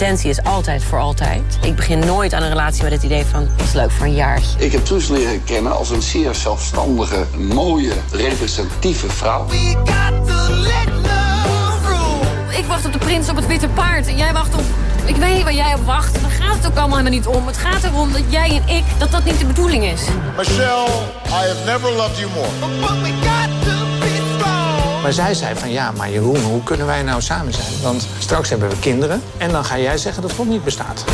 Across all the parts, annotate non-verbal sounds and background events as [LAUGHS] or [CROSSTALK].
intentie is altijd voor altijd. Ik begin nooit aan een relatie met het idee van... dat is leuk voor een jaartje. Ik heb Truus leren kennen als een zeer zelfstandige, mooie, representatieve vrouw. Ik wacht op de prins op het witte paard en jij wacht op... Ik weet waar jij op wacht. Daar gaat het ook allemaal helemaal niet om. Het gaat erom dat jij en ik, dat dat niet de bedoeling is. Michelle, I have never loved you more. Maar zij zei van ja, maar Jeroen, hoe kunnen wij nou samen zijn? Want straks hebben we kinderen en dan ga jij zeggen dat God niet bestaat.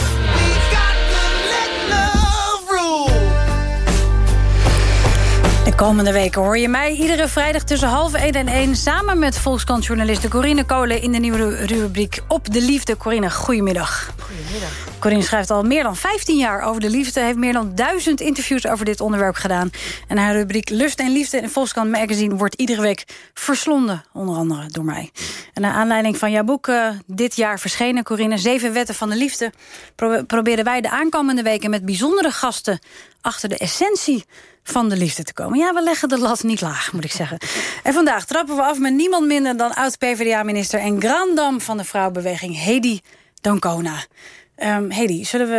De komende weken hoor je mij iedere vrijdag tussen half 1 en 1... samen met Volkskrant-journaliste Corine Kolen... in de nieuwe rubriek Op de Liefde. Corine, goedemiddag. Goedemiddag. Corine schrijft al meer dan 15 jaar over de liefde... heeft meer dan duizend interviews over dit onderwerp gedaan. En haar rubriek Lust en Liefde in Volkskrant Magazine... wordt iedere week verslonden, onder andere door mij. En naar aanleiding van jouw boek uh, dit jaar verschenen, Corine... Zeven Wetten van de Liefde... Pro proberen wij de aankomende weken met bijzondere gasten... achter de essentie van de liefde te komen. Ja, we leggen de lat niet laag, moet ik zeggen. En vandaag trappen we af met niemand minder dan oud-PVDA-minister... en grandam van de vrouwenbeweging, Hedy Dancona. Um, Hedy, zullen we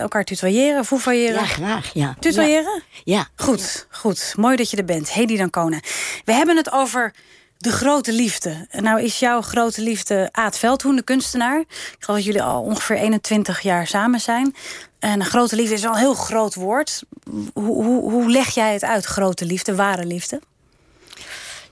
elkaar tutoyeren, foefailleren? Ja, graag, ja. Tutoyeren? Ja. Goed, goed. Mooi dat je er bent. Hedy Dancona. We hebben het over de grote liefde. Nou is jouw grote liefde Aad Veldhoen, de kunstenaar. Ik geloof dat jullie al ongeveer 21 jaar samen zijn. En grote liefde is wel een heel groot woord. Hoe, hoe, hoe leg jij het uit, grote liefde, ware liefde?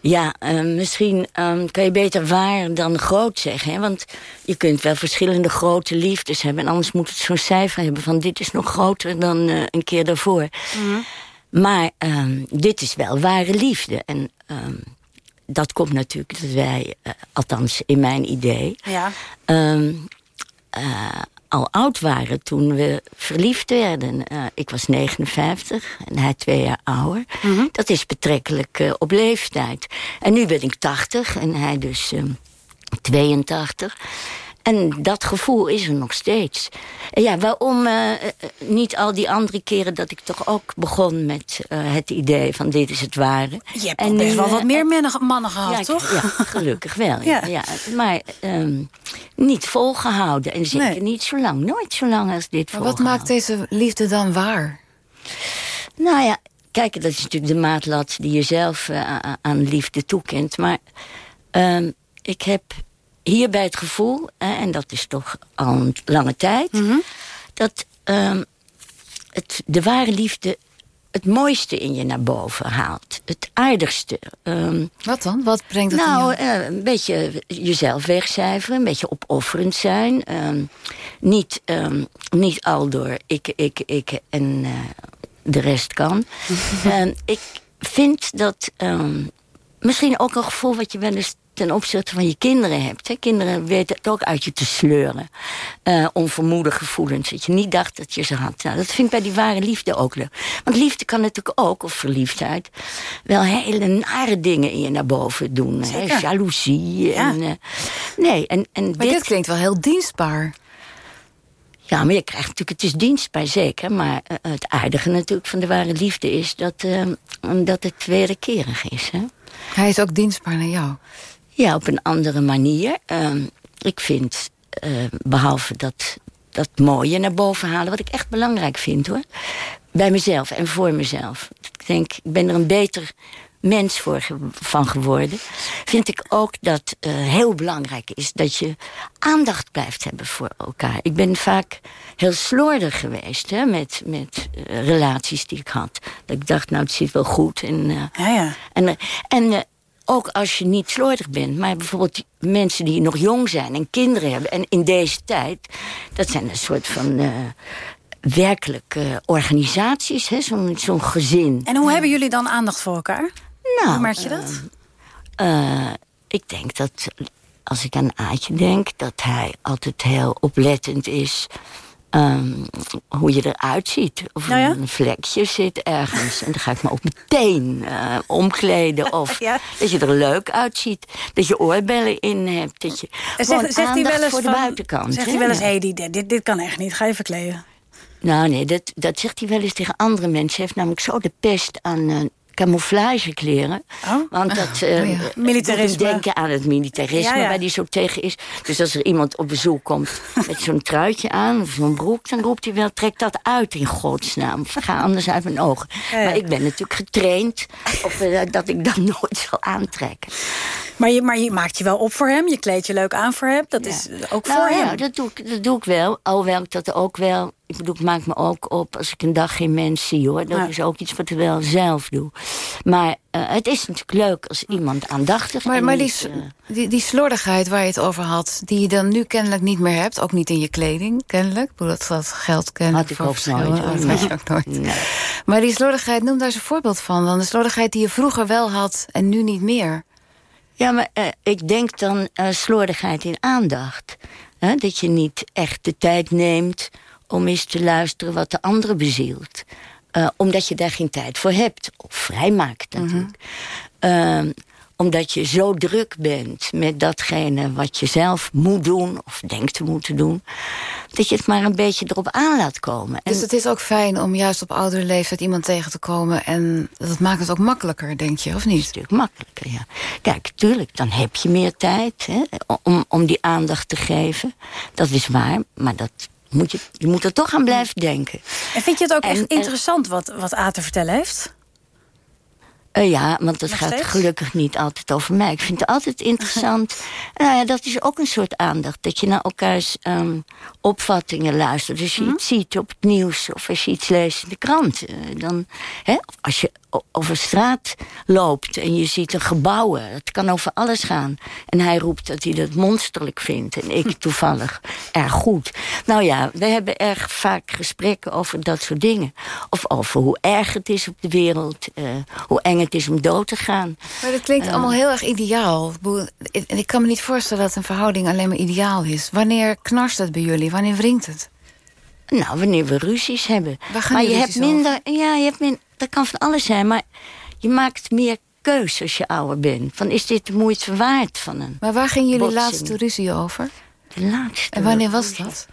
Ja, uh, misschien um, kan je beter waar dan groot zeggen. Hè? Want je kunt wel verschillende grote liefdes hebben. En anders moet het zo'n cijfer hebben van dit is nog groter dan uh, een keer daarvoor. Mm -hmm. Maar um, dit is wel ware liefde. En um, dat komt natuurlijk dat wij, uh, althans in mijn idee... Ja. Al oud waren toen we verliefd werden. Uh, ik was 59 en hij twee jaar ouder. Mm -hmm. Dat is betrekkelijk uh, op leeftijd. En nu ben ik 80 en hij dus uh, 82. En dat gevoel is er nog steeds. En ja, waarom uh, niet al die andere keren dat ik toch ook begon met uh, het idee van dit is het ware. Je hebt en best wel wat meer mannen gehad, ja, toch? Ja, gelukkig wel. [LAUGHS] ja. Ja. Maar um, niet volgehouden. En zeker nee. niet zo lang. Nooit zo lang als dit Maar wat maakt deze liefde dan waar? Nou ja, kijk, dat is natuurlijk de maatlat die je zelf uh, aan liefde toekent. Maar um, ik heb hierbij het gevoel, en dat is toch al een lange tijd... Mm -hmm. dat um, het, de ware liefde het mooiste in je naar boven haalt. Het aardigste. Um, Wat dan? Wat brengt het nou, in jou? Uh, een beetje jezelf wegcijferen. Een beetje opofferend zijn. Um, niet, um, niet al door ik, ik, ik en uh, de rest kan. [LAUGHS] ik vind dat... misschien ook een gevoel wat je wel eens ten opzichte van je kinderen hebt. Hè. Kinderen weten het ook uit je te sleuren. Uh, onvermoede gevoelens. Dat je niet dacht dat je ze had. Nou, dat vind ik bij die ware liefde ook leuk. Want liefde kan natuurlijk ook, of verliefdheid... wel hele nare dingen in je naar boven doen. Hè. Jaloezie. Ja. En, uh, nee, en, en maar dit... dit klinkt wel heel dienstbaar. Ja, maar je krijgt natuurlijk, het is dienstbaar zeker. Maar uh, het aardige natuurlijk van de ware liefde is... dat, dat het wederkerig is. Hè. Hij is ook dienstbaar naar jou. Ja, op een andere manier. Uh, ik vind, uh, behalve dat, dat mooie naar boven halen... wat ik echt belangrijk vind, hoor. Bij mezelf en voor mezelf. Ik denk, ik ben er een beter mens voor ge van geworden. Vind ik ook dat uh, heel belangrijk is... dat je aandacht blijft hebben voor elkaar. Ik ben vaak heel slordig geweest hè, met, met uh, relaties die ik had. Dat ik dacht, nou, het zit wel goed. En, uh, ja, ja. en, en ook als je niet slordig bent. Maar bijvoorbeeld mensen die nog jong zijn en kinderen hebben. En in deze tijd, dat zijn een soort van... Uh, werkelijk uh, organisaties, zo'n zo gezin. En hoe hebben jullie dan aandacht voor elkaar? Nou, hoe merk je dat? Uh, ik denk dat, als ik aan Aatje denk... dat hij altijd heel oplettend is... Um, hoe je eruit ziet. Of nou ja? een vlekje zit ergens. En dan ga ik me ook meteen uh, omkleden. [LAUGHS] Of ja. dat je er leuk uitziet. Dat je oorbellen in hebt. Dat je zegt, zegt hij wel eens voor de van, buitenkant. Zegt hij wel eens, hé, hey, dit, dit, dit kan echt niet. Ga je verkleden. Nou nee, dat, dat zegt hij wel eens tegen andere mensen. Hij heeft namelijk zo de pest aan uh, camouflagekleren. Oh. Want dat eh, Oh ja. Militarisme. denken aan het militarisme Ja, ja. waar hij zo tegen is. Dus als er iemand op bezoek komt met zo'n truitje aan of zo'n broek... dan roept hij wel, trek dat uit in godsnaam. Of ga anders uit mijn ogen. Maar ik ben natuurlijk getraind op, eh, dat ik dat nooit zal aantrekken. Maar je, maar je maakt je wel op voor hem. Je kleedt je leuk aan voor hem. Dat is ook Nou voor ja, hem. dat doe, ik, dat doe ik wel. Alhoewel ik dat ook wel... Ik bedoel, ik maak me ook op als ik een dag geen mens zie, hoor. Dat Ja. is ook iets wat ik wel zelf doe. Maar eh, het is natuurlijk leuk als iemand aandachtig Maar, en maar die, eh, die, die slordigheid waar je het over had... die je dan nu kennelijk niet meer hebt, ook niet in je kleding, kennelijk. Ik bedoel, dat, dat geldt kennelijk Had ik voor ook nooit, Dat had je ook nooit. Nee. Maar die slordigheid, noem daar eens een voorbeeld van. Dan de slordigheid die je vroeger wel had en nu niet meer. Ja, maar eh, ik denk dan eh, slordigheid in aandacht. Hè? Dat je niet echt de tijd neemt om eens te luisteren wat de andere bezielt. Eh, omdat je daar geen tijd voor hebt. Of vrijmaakt natuurlijk. Ehm, omdat je zo druk bent met datgene wat je zelf moet doen... of denkt te moeten doen... dat je het maar een beetje erop aan laat komen. En Dus het is ook fijn om juist op oudere leeftijd iemand tegen te komen... en dat maakt het ook makkelijker, denk je, of een niet? stuk makkelijker, ja. Kijk, tuurlijk, dan heb je meer tijd hè, om, om die aandacht te geven. Dat is waar, maar dat moet je, je moet er toch aan blijven denken. En vind je het ook En- echt en- interessant wat, wat A te vertellen heeft? Eh, ja, want het Nog gaat steeds? gelukkig niet altijd over mij. Ik vind het altijd [LAUGHS] interessant. nou ja, dat is ook een soort aandacht. Dat je naar elkaars ehm, opvattingen luistert. Als Mhm. je iets ziet op het nieuws of als je iets leest in de krant. eh, dan, hè, of als je over straat loopt en je ziet een gebouwen. Het kan over alles gaan. En hij roept dat hij dat monsterlijk vindt. En ik [LAUGHS] toevallig erg goed. Nou ja, we hebben erg vaak gesprekken over dat soort dingen. Of over hoe erg het is op de wereld. eh, hoe eng het is om dood te gaan. Maar dat klinkt allemaal heel erg ideaal. En ik kan me niet voorstellen dat een verhouding alleen maar ideaal is. Wanneer knarst het bij jullie? Wanneer wringt het? Nou, wanneer we ruzies hebben. Maar je hebt over? minder. Ja, je hebt minder. Dat kan van alles zijn, maar je maakt meer keus als je ouder bent. Van is dit de moeite waard van een. Maar waar ging jullie Botsing. laatste ruzie over? De laatste. En wanneer was dat?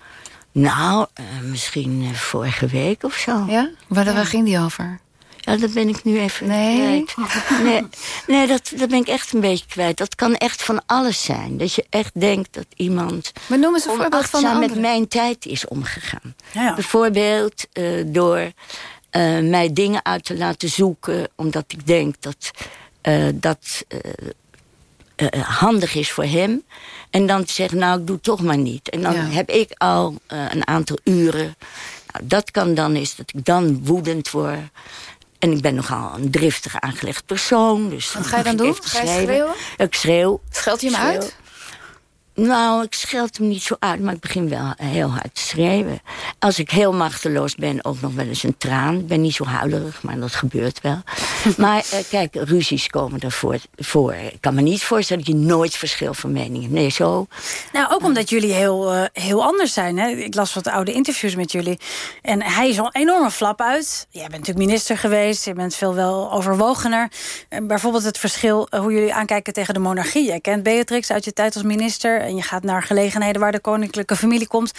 Nou, eh, misschien eh, vorige week of zo. Ja? Waar, waar ging die over? Ja, dat ben ik nu even Nee. kwijt. [LAUGHS] Nee, nee dat, dat ben ik echt een beetje kwijt. Dat kan echt van alles zijn. Dat je echt denkt dat iemand Maar noem eens een voorbeeld van een met mijn tijd is omgegaan. Ja, ja. Bijvoorbeeld eh, door eh, mij dingen uit te laten zoeken... omdat ik denk dat eh, dat eh, handig is voor hem. En dan te zeggen, nou, ik doe het toch maar niet. En dan Ja. heb ik al een aantal uren... Nou, dat kan dan is dat ik dan woedend word... En ik ben nogal een driftig aangelegd persoon. Dus Wat ga je dan doen? Ga je schreeuwen. Ik schreeuw. Scheld je hem Schreeuw. uit? Nou, ik scheld hem niet zo uit, maar ik begin wel heel hard te schreeuwen. Als ik heel machteloos ben, ook nog wel eens een traan. Ik ben niet zo huilerig, maar dat gebeurt wel. [LAUGHS] maar eh, kijk, ruzies komen ervoor voor. Ik kan me niet voorstellen dat je nooit verschil van mening hebt. Nee, zo. Nou, ook omdat jullie heel, eh, heel anders zijn. Hè? Ik las wat oude interviews met jullie. En hij is al een enorme flap uit. Jij bent natuurlijk minister geweest. Je bent veel wel overwogener. En bijvoorbeeld het verschil eh, hoe jullie aankijken tegen de monarchie. Jij kent Beatrix uit je tijd als minister. En je gaat naar gelegenheden waar de koninklijke familie komt.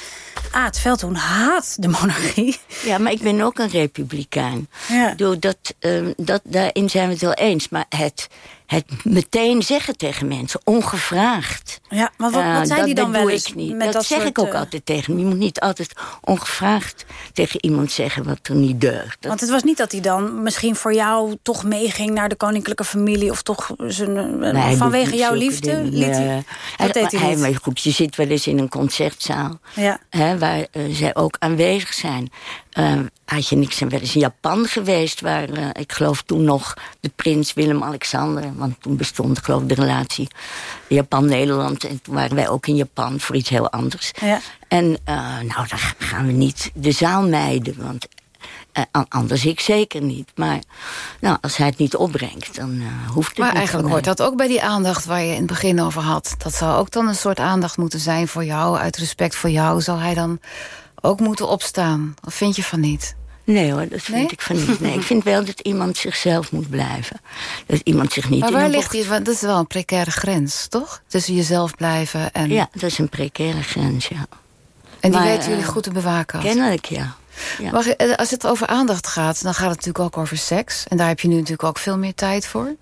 Ah, het Veldhoen haat de monarchie. Ja, maar ik ben ook een republikein. Ja. Bedoel, dat, ehm, dat, daarin zijn we het wel eens. Maar het, het meteen zeggen tegen mensen, ongevraagd... Ja, maar wat, Ja, wat zei die dan dat wel doe eens? ik niet. Met dat, zeg ik ook eh, altijd tegen. Je moet niet altijd ongevraagd tegen iemand zeggen wat er niet deugt. Dat, Want het was niet dat hij dan misschien voor jou toch meeging naar de koninklijke familie... of toch zijn, eh, Nee, vanwege jouw liefde? dingen. Liet hij, Nee. dat deed hij hij- niet. Maar goed, je zit wel eens in een concertzaal... Ja. Hè, waar eh, zij ook aanwezig zijn. Eh, had je niks en wel eens in Japan geweest... waar eh, ik geloof toen nog de prins Willem-Alexander... want toen bestond geloof ik de relatie Japan-Nederland... en toen waren wij ook in Japan voor iets heel anders. Ja. En eh, nou, dan gaan we niet de zaal mijden... want eh, an- anders ik zeker niet. Maar nou, als hij het niet opbrengt, dan eh, hoeft het Maar niet eigenlijk van hoort dat ook bij die aandacht waar je in het begin over had. Dat zou ook dan een soort aandacht moeten zijn voor jou. Uit respect voor jou zou hij dan ook moeten opstaan. Of vind je van niet? Nee hoor, dat vind Nee? ik van niet. Nee, ik vind wel dat iemand zichzelf moet blijven. Dat iemand zich niet Maar waar ligt bocht- die? Want dat is wel een precaire grens, toch? Tussen jezelf blijven en... Ja, dat is een precaire grens, ja. en die maar, weten jullie eh, goed te bewaken. Kennelijk, ja. Ja. Mag, eh, als het over aandacht gaat, dan gaat het natuurlijk ook over seks. En daar heb je nu natuurlijk ook veel meer tijd voor.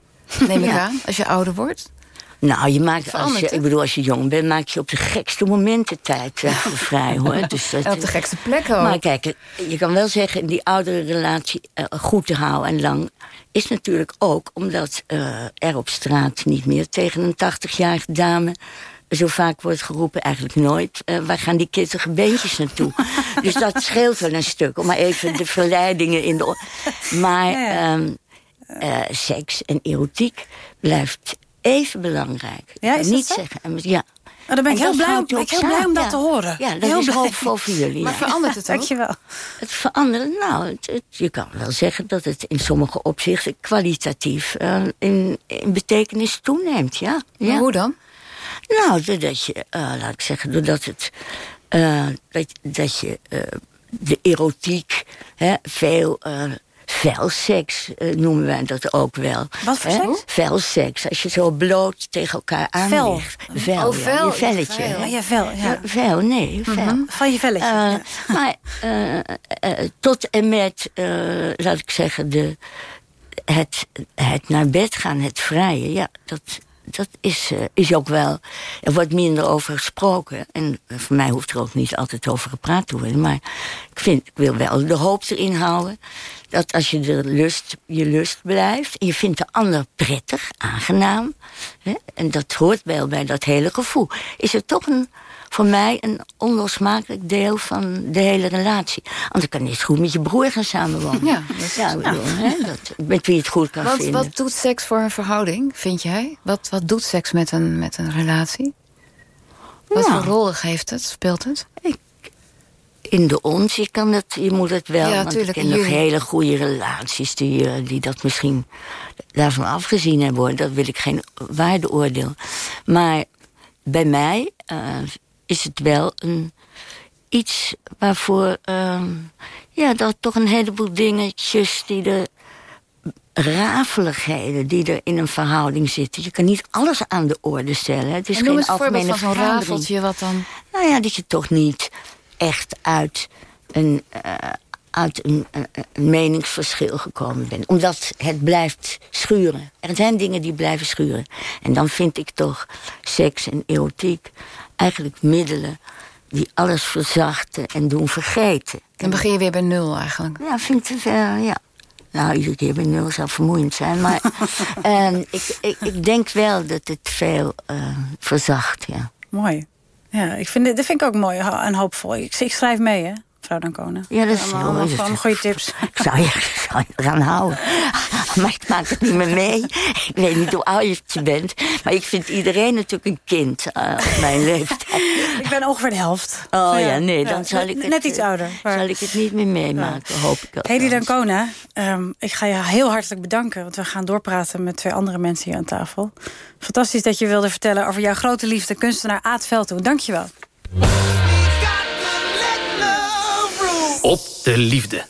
Neem ik [LAUGHS] Ja. aan, als je ouder wordt. Nou, je maakt, als je, ik bedoel, als je jong bent, maak je op de gekste momenten tijd voor vrij, hoor. [LAUGHS] Dus dat, op de gekste plekken ook. Maar kijk, je kan wel zeggen, die oudere relatie eh, goed te houden en lang... is natuurlijk ook omdat eh, er op straat niet meer tegen een 80-jarige dame... zo vaak wordt geroepen, eigenlijk nooit... waar gaan die kittige beentjes naartoe? [LAUGHS] dus dat scheelt wel een stuk, om maar even de verleidingen in de... Maar ehm, eh, seks en erotiek blijft even belangrijk. Ja, is niet zeggen. En Ja. Oh, daar ben ik heel blij om, ben ik heel blij om dat ja. te horen. Ja, dat heel is blij. hoopvol voor jullie. Maar ja. verandert het [LAUGHS] ook? Dankjewel. Het veranderen, nou, het, het- je kan wel zeggen dat het in sommige opzichten kwalitatief eh, in, in betekenis toeneemt, ja. Maar ja. hoe dan? Nou, doordat je, eh, laat ik zeggen, doordat het, eh, dat, dat je de erotiek, hè, veel uh, vuilseks eh, noemen wij dat ook wel. Wat voor hè? seks? Vuilseks, als je zo bloot tegen elkaar aan Vel. ligt. Vel, Oh, ja, vel, je velletje. vel. Oh, ja, vel, ja. Vel, nee, vel. Van je velletje. Eh, ja. [LAUGHS] Maar eh, tot en met, eh, laat ik zeggen, de, het, het naar bed gaan, het vrije, ja, dat, dat is, eh, is ook wel. Er wordt minder over gesproken. En voor mij hoeft er ook niet altijd over gepraat te worden. Maar ik, vind, ik wil wel de hoop erin houden. Dat als je de lust, je lust blijft. En je vindt de ander prettig, aangenaam. Hè, en dat hoort wel bij dat hele gevoel. Is het toch een, voor mij een onlosmakelijk deel van de hele relatie. Anders kan je het goed met je broer gaan samenwonen. Ja, dat is- ja, ik bedoel, hè, dat, met wie je het goed kan Wat, vinden. wat doet seks voor een verhouding, vind jij? Wat, wat doet seks met een, met een relatie? Wat Nou. voor rol heeft het, speelt het? In de ons, je, kan het, je moet het wel. Ja, want tuurlijk, ik ken nog hele goede relaties die, eh, die dat misschien daarvan afgezien hebben. Hoor. Dat wil ik geen waardeoordeel. Maar bij mij eh, is het wel een, iets waarvoor... eh, ja, dat toch een heleboel dingetjes die er rafeligheden die er in een verhouding zitten. Je kan niet alles aan de orde stellen. Het is En noem geen eens een voorbeeld algemene van zo'n rafeltje wat dan... Nou ja, dat je toch niet echt uit een, eh, uit een, een- een meningsverschil gekomen bent. Omdat het blijft schuren. Er zijn dingen die blijven schuren. En dan vind ik toch seks en erotiek eigenlijk middelen die alles verzachten en doen vergeten. Dan begin je weer bij nul eigenlijk. Ja, vind ik, eh, ja. Nou, iedere keer bij nul zou vermoeiend zijn. Maar [LAUGHS] ehm, ik, ik, ik denk wel dat het veel eh, verzacht, ja. Mooi. Ja, ik vind, dit vind ik ook mooi en hoopvol. Ik, ik schrijf mee, hè, mevrouw Dancona. Ja, dat is allemaal, heel- allemaal, goede tips. Ik zou je, zou je eraan houden. [LAUGHS] Maar ik maak het niet meer mee. Ik weet niet hoe oud je bent. Maar ik vind iedereen natuurlijk een kind eh, op mijn leeftijd. Ik ben ongeveer de helft. Oh ja, nee, dan net- zal ik het... Net iets eh, ouder. maar- Zal ik het niet meer meemaken, hoop ik Hedy althans. Dancona, ehm, ik ga je heel hartelijk bedanken... want we gaan doorpraten met twee andere mensen hier aan tafel. Fantastisch dat je wilde vertellen over jouw grote liefde... kunstenaar Aad Veldhoen. Dank je wel. Op de liefde.